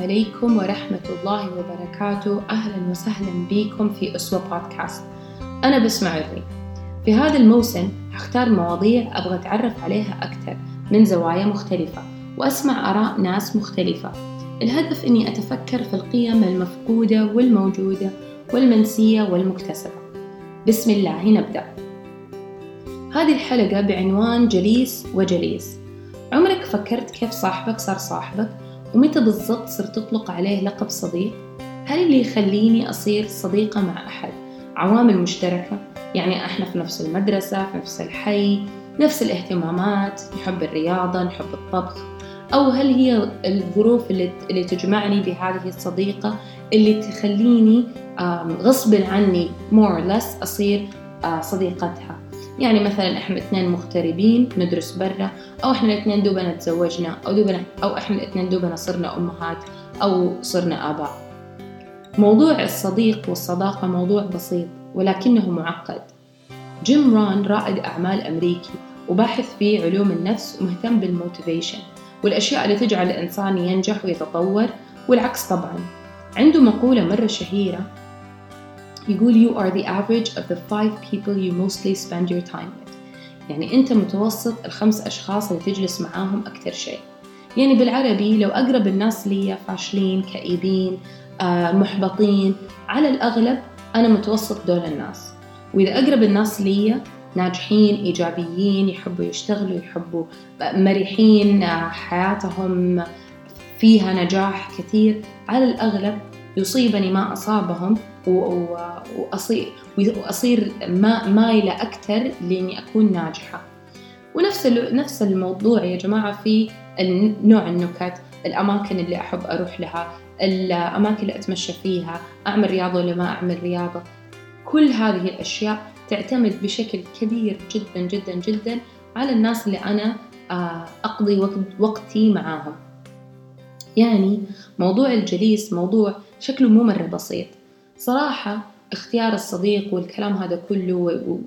عليكم ورحمة الله وبركاته. أهلا وسهلا بكم في أسوة بودكاست. أنا بسمع عري في هذا الموسم هختار مواضيع أبغى أتعرف عليها أكثر من زوايا مختلفة وأسمع آراء ناس مختلفة. الهدف أني أتفكر في القيم المفقودة والموجودة والمنسية والمكتسبة. بسم الله نبدأ. هذه الحلقة بعنوان جليس وجليس. عمرك فكرت كيف صاحبك صار صاحبك؟ ومتى بالضبط صرت تطلق عليه لقب صديق؟ هل اللي يخليني أصير صديقة مع أحد عوامل مشتركة؟ يعني إحنا في نفس المدرسة، في نفس الحي، نفس الاهتمامات، نحب الرياضة، نحب الطبخ، أو هل هي الظروف اللي, تجمعني بهذه الصديقة اللي تخليني غصب عني more or less أصير صديقتها يعني مثلا إحنا الاثنين مغتربين ندرس برا أو إحنا الاثنين دوبنا تزوجنا أو دوبنا أو إحنا الاثنين دوبنا صرنا أمهات أو صرنا آباء. موضوع الصديق والصداقة موضوع بسيط ولكنه معقد. جيم ران رائد أعمال أمريكي وباحث في علوم النفس ومهتم بال motivation والأشياء اللي تجعل الإنسان ينجح ويتطور والعكس طبعا. عنده مقولة مرة شهيرة يقول you are the average of the five people you mostly spend your time with. يعني أنت متوسط الخمس أشخاص اللي تجلس معاهم أكثر شيء. يعني بالعربي لو أقرب الناس لي فاشلين كئيبين آه، محبطين على الأغلب أنا متوسط دول الناس. وإذا أقرب الناس لي ناجحين إيجابيين يحبوا يشتغلوا يحبوا مرحين آه، حياتهم فيها نجاح كثير على الأغلب يصيبني ما أصابهم وأصير, وأصير ما مايلة أكثر لإني أكون ناجحة. ونفس نفس الموضوع يا جماعة في نوع النكت الأماكن اللي أحب أروح لها الأماكن اللي أتمشى فيها أعمل رياضة ولا ما أعمل رياضة. كل هذه الأشياء تعتمد بشكل كبير جدا جدا جدا على الناس اللي أنا آه، أقضي وقت وقتي معاهم. يعني موضوع الجليس موضوع شكله مو مرة بسيط. صراحة اختيار الصديق والكلام هذا كله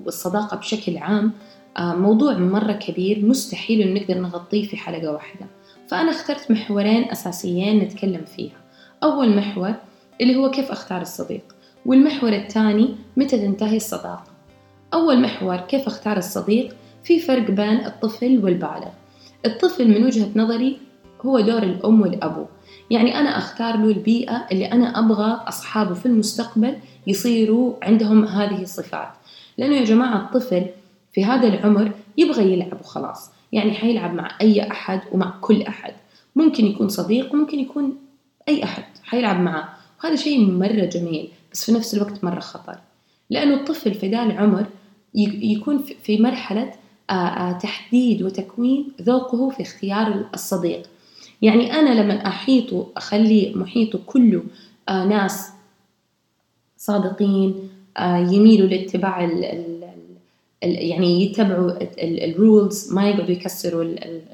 والصداقة بشكل عام آه، موضوع مرة كبير مستحيل إن نقدر نغطيه في حلقة واحدة. فأنا اخترت محورين أساسيين نتكلم فيها. أول محور اللي هو كيف أختار الصديق والمحور الثاني متى تنتهي الصداقة. أول محور كيف أختار الصديق في فرق بين الطفل والبالغ. الطفل من وجهة نظري هو دور الأم والأبو. يعني أنا أختار له البيئة اللي أنا أبغى أصحابه في المستقبل يصيروا عندهم هذه الصفات. لأنه يا جماعة الطفل في هذا العمر يبغى يلعب وخلاص. يعني حيلعب مع أي أحد ومع كل أحد. ممكن يكون صديق وممكن يكون أي أحد. حيلعب معه. وهذا شيء مرة جميل بس في نفس الوقت مرة خطر. لأنه الطفل في ذا العمر يكون في مرحلة تحديد وتكوين ذوقه في اختيار الصديق. يعني أنا لما أحيطه أخلي محيطه كله آه ناس صادقين آه يميلوا لاتباع ال ال يعني يتبعوا ال rules ما يقعدوا يكسروا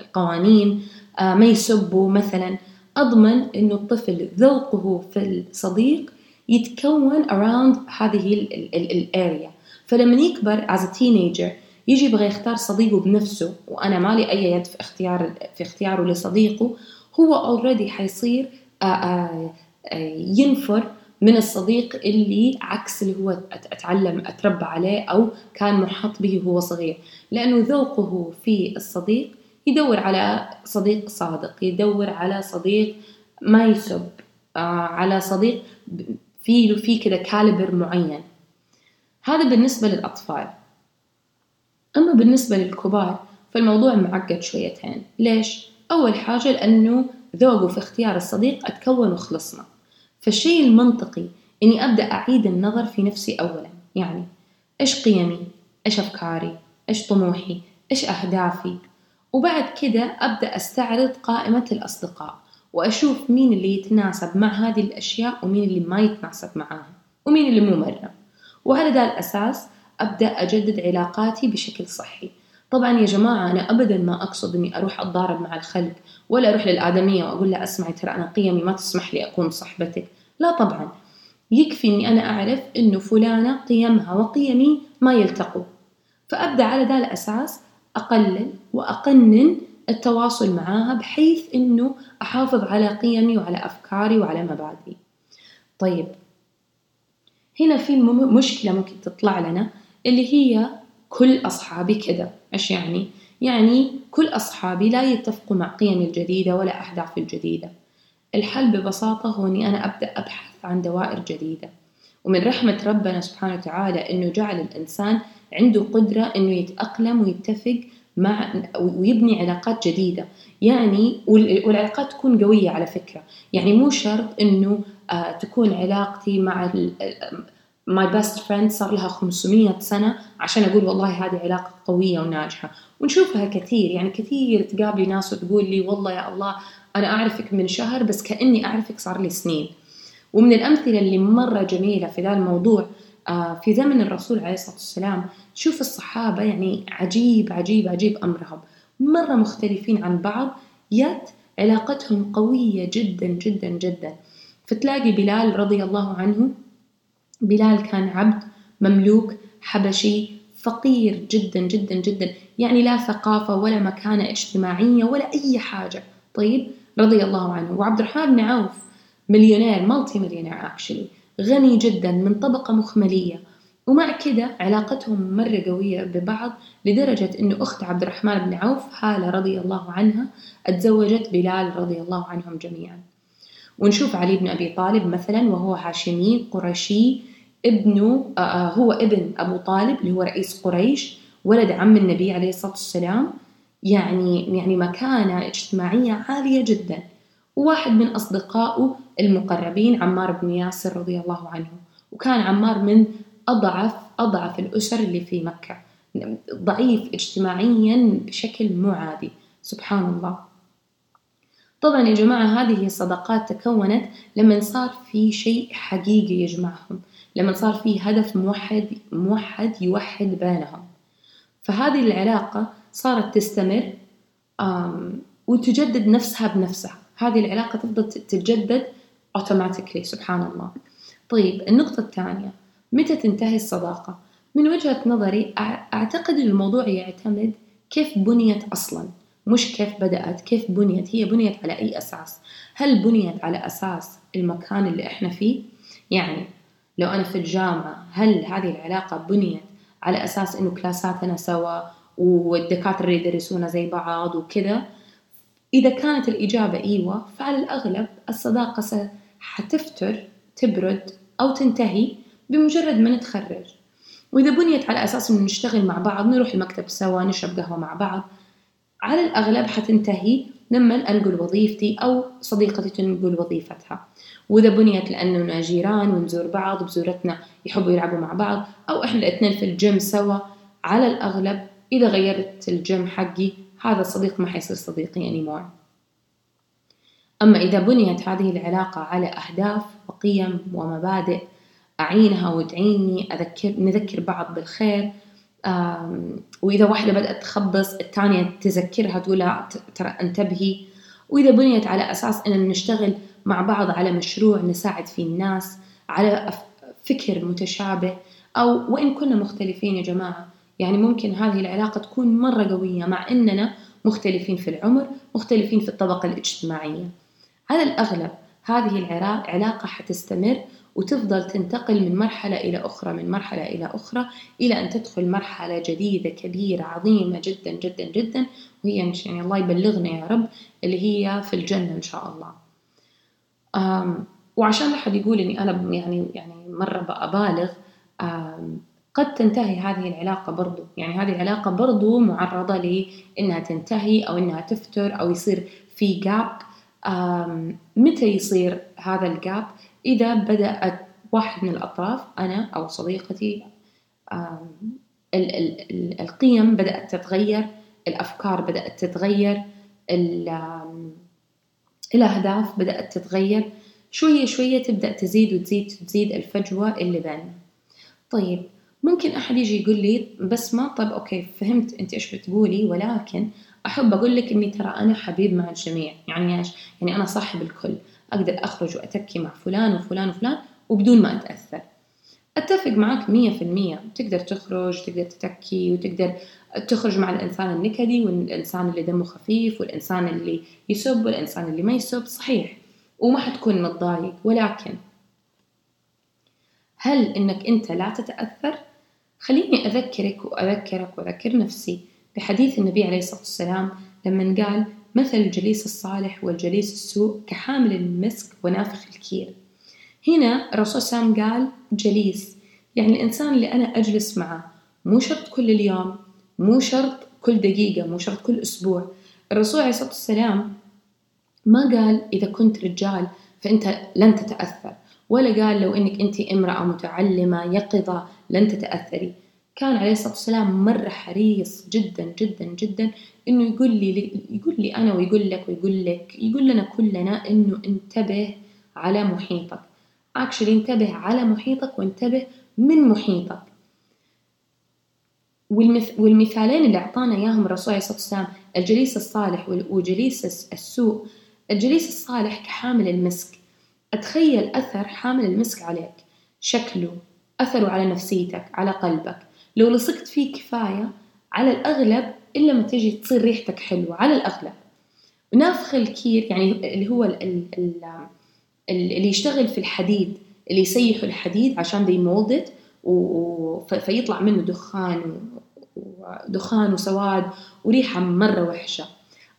القوانين آه ما يسبوا مثلا. أضمن إنه الطفل ذوقه في الصديق يتكون around هذه ال area فلما يكبر as a teenager يجي يبغى يختار صديقه بنفسه وأنا مالي أي يد في اختيار في اختياره لصديقه هو already حيصير آه، آه، آه، ينفر من الصديق اللي عكس اللي هو أتعلم أتربى عليه أو كان محاط به وهو صغير. لأنه ذوقه في الصديق يدور على صديق صادق يدور على صديق ما يسب على صديق في في كذا كالبر معين. هذا بالنسبة للأطفال. أما بالنسبة للكبار فالموضوع معقد شويتين. ليش؟ أول حاجة لأنه ذوقه في اختيار الصديق أتكون وخلصنا. فالشيء المنطقي إني أبدأ أعيد النظر في نفسي أولا. يعني إيش قيمي؟ إيش أفكاري؟ إيش طموحي؟ إيش أهدافي؟ وبعد كده أبدأ أستعرض قائمة الأصدقاء وأشوف مين اللي يتناسب مع هذه الأشياء ومين اللي ما يتناسب معاها ومين اللي مو مرة. وعلى ذا الأساس أبدأ أجدد علاقاتي بشكل صحي. طبعا يا جماعة أنا أبدا ما أقصد إني أروح أتضارب مع الخلق ولا أروح للآدمية وأقول لها أسمعي ترى أنا قيمي ما تسمح لي أكون صحبتك لا طبعا. يكفي إني أنا أعرف إنه فلانة قيمها وقيمي ما يلتقوا. فأبدأ على ذا الأساس أقلل وأقنن التواصل معاها بحيث إنه أحافظ على قيمي وعلى أفكاري وعلى مبادئي. طيب. هنا في مشكلة ممكن تطلع لنا اللي هي كل أصحابي كذا. إيش يعني؟ يعني كل أصحابي لا يتفقوا مع قيمي الجديدة ولا أهدافي الجديدة. الحل ببساطة هو إني أنا أبدأ أبحث عن دوائر جديدة. ومن رحمة ربنا سبحانه وتعالى إنه جعل الإنسان عنده قدرة إنه يتأقلم ويتفق مع ويبني علاقات جديدة. يعني والعلاقات تكون قوية على فكرة. يعني مو شرط إنه آه تكون علاقتي مع my best friend صار لها 500 سنة عشان أقول والله هذه علاقة قوية وناجحة. ونشوفها كثير يعني كثير تقابلي ناس وتقول لي والله يا الله أنا أعرفك من شهر بس كأني أعرفك صار لي سنين. ومن الأمثلة اللي مرة جميلة في ذا الموضوع آه، في زمن الرسول عليه الصلاة والسلام تشوف الصحابة يعني عجيب عجيب عجيب أمرهم. مرة مختلفين عن بعض يت علاقتهم قوية جدا جدا جدا. فتلاقي بلال رضي الله عنه بلال كان عبد مملوك حبشي فقير جدا جدا جدا. يعني لا ثقافة ولا مكانة اجتماعية ولا أي حاجة. طيب رضي الله عنه. وعبد الرحمن بن عوف مليونير multi-millionaire actually غني جدا من طبقة مخملية. ومع كده علاقتهم مرة قوية ببعض لدرجة إنه أخت عبد الرحمن بن عوف هالة رضي الله عنها اتزوجت بلال رضي الله عنهم جميعا. ونشوف علي بن أبي طالب مثلا وهو هاشمي قرشي ابنه آه, آه، هو ابن أبو طالب اللي هو رئيس قريش ولد عم النبي عليه الصلاة والسلام. يعني يعني مكانة اجتماعية عالية جدا. وواحد من أصدقائه المقربين عمار بن ياسر رضي الله عنه. وكان عمار من أضعف أضعف الأسر اللي في مكة. ضعيف اجتماعيا بشكل مو عادي سبحان الله. طبعا يا جماعة هذه الصداقات تكونت لما صار في شيء حقيقي يجمعهم. لما صار في هدف موحد موحد يوحد بينهم. فهذه العلاقة صارت تستمر وتجدد نفسها بنفسها. هذه العلاقة تفضل تتجدد اوتوماتيكلي سبحان الله. طيب النقطة الثانية متى تنتهي الصداقة؟ من وجهة نظري أعتقد الموضوع يعتمد كيف بنيت أصلا. مش كيف بدأت كيف بنيت. هي بنيت على أي أساس؟ هل بنيت على أساس المكان اللي إحنا فيه؟ يعني لو أنا في الجامعة هل هذه العلاقة بنيت على أساس إنه كلاساتنا سوا والدكاترة يدرسونا زي بعض وكذا؟ إذا كانت الإجابة إيوة فعلى الأغلب الصداقة حتفتر تبرد أو تنتهي بمجرد ما نتخرج. وإذا بنيت على أساس إنه نشتغل مع بعض نروح المكتب سوا نشرب قهوة مع بعض على الأغلب حتنتهي لما أنقل وظيفتي أو صديقتي تنقل وظيفتها. وإذا بنيت لأننا جيران ونزور بعض بزورتنا يحبوا يلعبوا مع بعض أو إحنا الاثنين في الجيم سوا على الأغلب إذا غيرت الجيم حقي هذا الصديق ما حيصير صديقي anymore. أما إذا بنيت هذه العلاقة على أهداف وقيم ومبادئ أعينها وتعيني أذكر نذكر بعض بالخير وإذا واحدة بدأت تخبص الثانية تذكرها تقول ترى انتبهي. وإذا بنيت على أساس أن نشتغل مع بعض على مشروع نساعد فيه الناس على فكر متشابه أو وإن كنا مختلفين يا جماعة. يعني ممكن هذه العلاقة تكون مرة قوية مع أننا مختلفين في العمر مختلفين في الطبقة الاجتماعية. على الأغلب هذه العلاقة حتستمر وتفضل تنتقل من مرحلة إلى أخرى من مرحلة إلى أخرى إلى أن تدخل مرحلة جديدة كبيرة عظيمة جدا جدا جدا وهي يعني الله يبلغنا يا رب اللي هي في الجنة إن شاء الله. وعشان لا أحد يقول إني أنا يعني يعني مرة أبالغ قد تنتهي هذه العلاقة برضو. يعني هذه العلاقة برضو معرضة لإنها تنتهي أو إنها تفتر أو يصير في جاب متى يصير هذا الجاب إذا بدأت واحد من الأطراف أنا أو صديقتي القيم بدأت تتغير الأفكار بدأت تتغير الأهداف بدأت تتغير. شوية شوية تبدأ تزيد وتزيد تزيد الفجوة اللي بيننا. طيب ممكن أحد يجي يقول لي بس ما طب أوكي فهمت أنت إيش بتقولي ولكن أحب أقول لك إني ترى أنا حبيب مع الجميع. يعني إيش؟ يعني أنا صاحب الكل. أقدر أخرج وأتكي مع فلان وفلان وفلان وبدون ما أتأثر. أتفق معك مية في المية. تقدر تخرج تقدر تتكي وتقدر تخرج مع الإنسان النكدي والإنسان اللي دمه خفيف والإنسان اللي يسب والإنسان اللي ما يسب. صحيح. وما حتكون متضايق. ولكن هل إنك أنت لا تتأثر؟ خليني أذكرك وأذكرك وأذكر نفسي. بحديث النبي عليه الصلاة والسلام لما قال مثل الجليس الصالح والجليس السوء كحامل المسك ونافخ الكير هنا الرسول وسلم قال جليس. يعني الإنسان اللي أنا أجلس معه مو شرط كل اليوم مو شرط كل دقيقة مو شرط كل أسبوع. الرسول عليه الصلاة والسلام ما قال إذا كنت رجال فأنت لن تتأثر ولا قال لو إنك أنت امرأة متعلمة يقظة لن تتأثري. كان عليه الصلاة والسلام مرة حريص جدا جدا جدا إنه يقول لي يقول لي أنا ويقول لك ويقول لك يقول لنا كلنا إنه انتبه على محيطك. Actually انتبه على محيطك وانتبه من محيطك. والمثالين اللي أعطانا إياهم الرسول عليه الصلاة والسلام الجليس الصالح وجليس السوء. الجليس الصالح كحامل المسك. أتخيل أثر حامل المسك عليك. شكله أثره على نفسيتك على قلبك. لو لصقت فيه كفاية على الأغلب إلا ما تجي تصير ريحتك حلوة على الأغلب. نافخ الكير يعني اللي هو اللي يشتغل في الحديد اللي يسيحوا الحديد عشان دي مولدت فيطلع منه دخان ودخان وسواد وريحة مرة وحشة.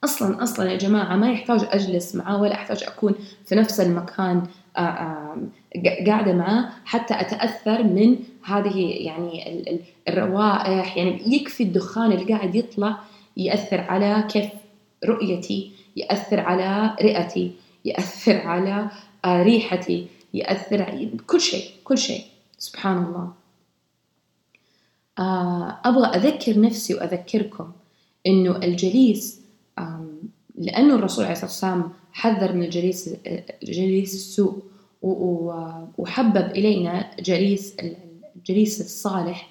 أصلا أصلا يا جماعة ما يحتاج أجلس معاه ولا أحتاج أكون في نفس المكان. آه، آه، قاعدة معاه حتى أتأثر من هذه يعني الروائح. يعني يكفي الدخان اللي قاعد يطلع يأثر على كيف رؤيتي يأثر على رئتي يأثر على آه، ريحتي يأثر كل شيء كل شيء. سبحان الله. أبغى أذكر نفسي وأذكركم إنه الجليس لأنه الرسول عليه الصلاة والسلام حذر من الجليس جليس السوء وحبب إلينا جليس الجليس الصالح.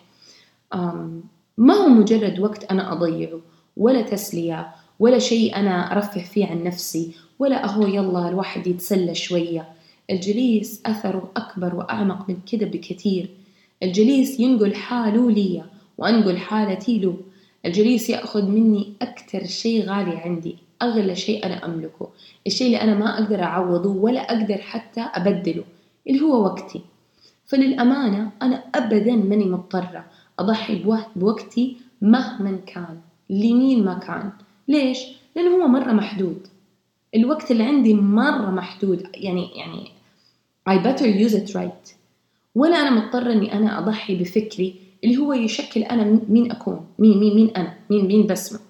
ما هو مجرد وقت أنا أضيعه؟ ولا تسلية ولا شيء أنا أرفه فيه عن نفسي ولا أهو يلا الواحد يتسلى شوية. الجليس أثره أكبر وأعمق من كده بكثير. الجليس ينقل حاله لي وأنقل حالتي له. الجليس يأخذ مني أكثر شيء غالي عندي. أغلى شيء أنا أملكه. الشيء اللي أنا ما أقدر أعوضه ولا أقدر حتى أبدله اللي هو وقتي. فللأمانة أنا أبدا ماني مضطرة أضحي بوقتي مهما كان لمين ما كان. ليش؟ لأنه هو مرة محدود. الوقت اللي عندي مرة محدود. يعني يعني I better use it right. ولا أنا مضطرة إني أنا أضحي بفكري اللي هو يشكل أنا مين أكون. مين مين مين أنا؟ مين مين بسمة؟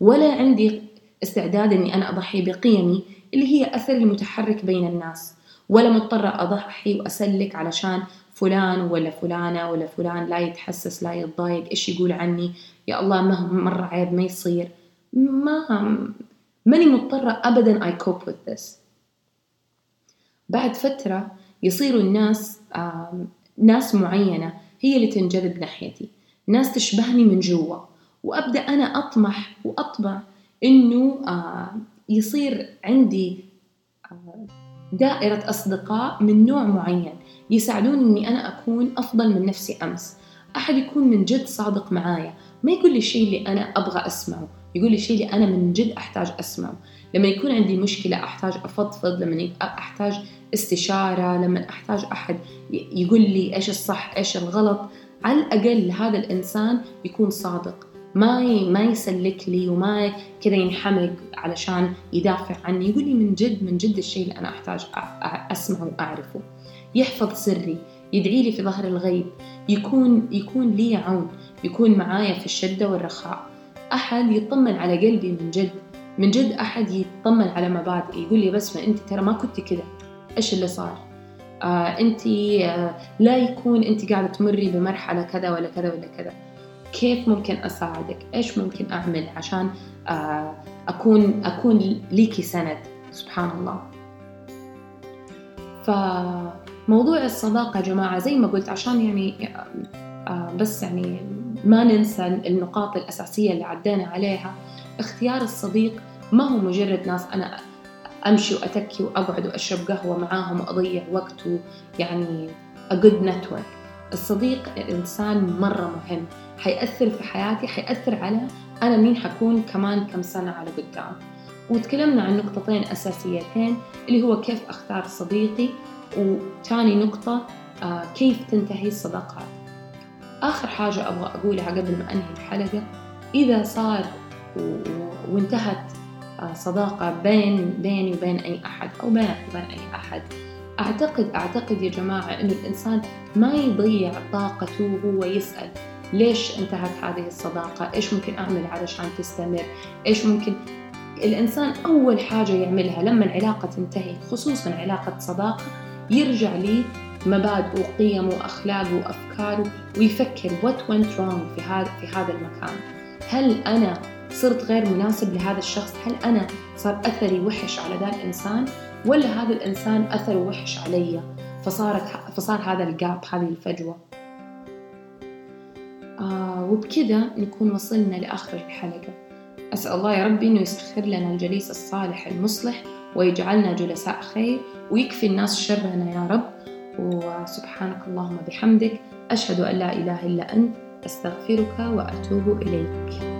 ولا عندي استعداد إني أنا أضحي بقيمي اللي هي أثري المتحرك بين الناس. ولا مضطرة أضحي وأسلك علشان فلان ولا فلانة ولا فلان لا يتحسس لا يتضايق إيش يقول عني؟ يا الله مهما مرة عيب ما يصير. ما ماني مضطرة أبدا I cope with this. بعد فترة يصيروا الناس ناس معينة هي اللي تنجذب ناحيتي. ناس تشبهني من جوا. وأبدأ أنا أطمح وأطمع إنه يصير عندي دائرة أصدقاء من نوع معين يساعدوني إني أنا أكون أفضل من نفسي أمس. أحد يكون من جد صادق معايا. ما يقول لي الشيء اللي أنا أبغى أسمعه. يقول لي الشيء اللي أنا من جد أحتاج أسمعه. لما يكون عندي مشكلة أحتاج أفضفض لما أحتاج استشارة لما أحتاج أحد يقول لي إيش الصح إيش الغلط. على الأقل هذا الإنسان يكون صادق. ما ما يسلك لي وما كذا ينحمق علشان يدافع عني. يقول لي من جد من جد الشيء اللي أنا أحتاج أسمعه وأعرفه. يحفظ سري يدعي لي في ظهر الغيب. يكون يكون لي عون. يكون معايا في الشدة والرخاء. أحد يطمن على قلبي من جد. من جد أحد يطمن على مبادئي. يقول لي بس ما أنت ترى ما كنت كذا. إيش اللي صار؟ آه أنت آه لا يكون أنت قاعدة تمري بمرحلة كذا ولا كذا ولا كذا. كيف ممكن أساعدك؟ إيش ممكن أعمل عشان آه أكون أكون ليكي سند؟ سبحان الله. فموضوع الصداقة يا جماعة زي ما قلت عشان يعني آه بس يعني ما ننسى النقاط الأساسية اللي عدينا عليها. اختيار الصديق ما هو مجرد ناس أنا أمشي وأتكي وأقعد وأشرب قهوة معاهم وأضيع وقت يعني a good network. الصديق إنسان مرة مهم. حيأثر في حياتي حيأثر على أنا مين حكون كمان كم سنة على قدام. وتكلمنا عن نقطتين أساسيتين اللي هو كيف أختار صديقي وثاني نقطة آه كيف تنتهي الصداقات. آخر حاجة أبغى أقولها قبل ما أنهي الحلقة إذا صار وانتهت آه صداقة بين بيني وبين أي أحد أو بينك وبين أي أحد أعتقد أعتقد يا جماعة إنه الإنسان ما يضيع طاقته وهو يسأل ليش انتهت هذه الصداقة؟ إيش ممكن أعمل علشان تستمر؟ إيش ممكن الإنسان أول حاجة يعملها لما العلاقة تنتهي خصوصا علاقة صداقة يرجع لي مبادئه وقيمه وأخلاقه وأفكاره ويفكر what went wrong في هذا في هذا المكان هل أنا صرت غير مناسب لهذا الشخص هل أنا صار أثري وحش على ذا الإنسان ولا هذا الإنسان أثره وحش علي فصارت فصار هذا الجاب هذه الفجوة. آه وبكذا نكون وصلنا لآخر الحلقة. أسأل الله يا ربي أنه يسخر لنا الجليس الصالح المصلح ويجعلنا جلساء خير ويكفي الناس شرنا يا رب. وسبحانك اللهم بحمدك. أشهد أن لا إله إلا أنت. أستغفرك وأتوب إليك.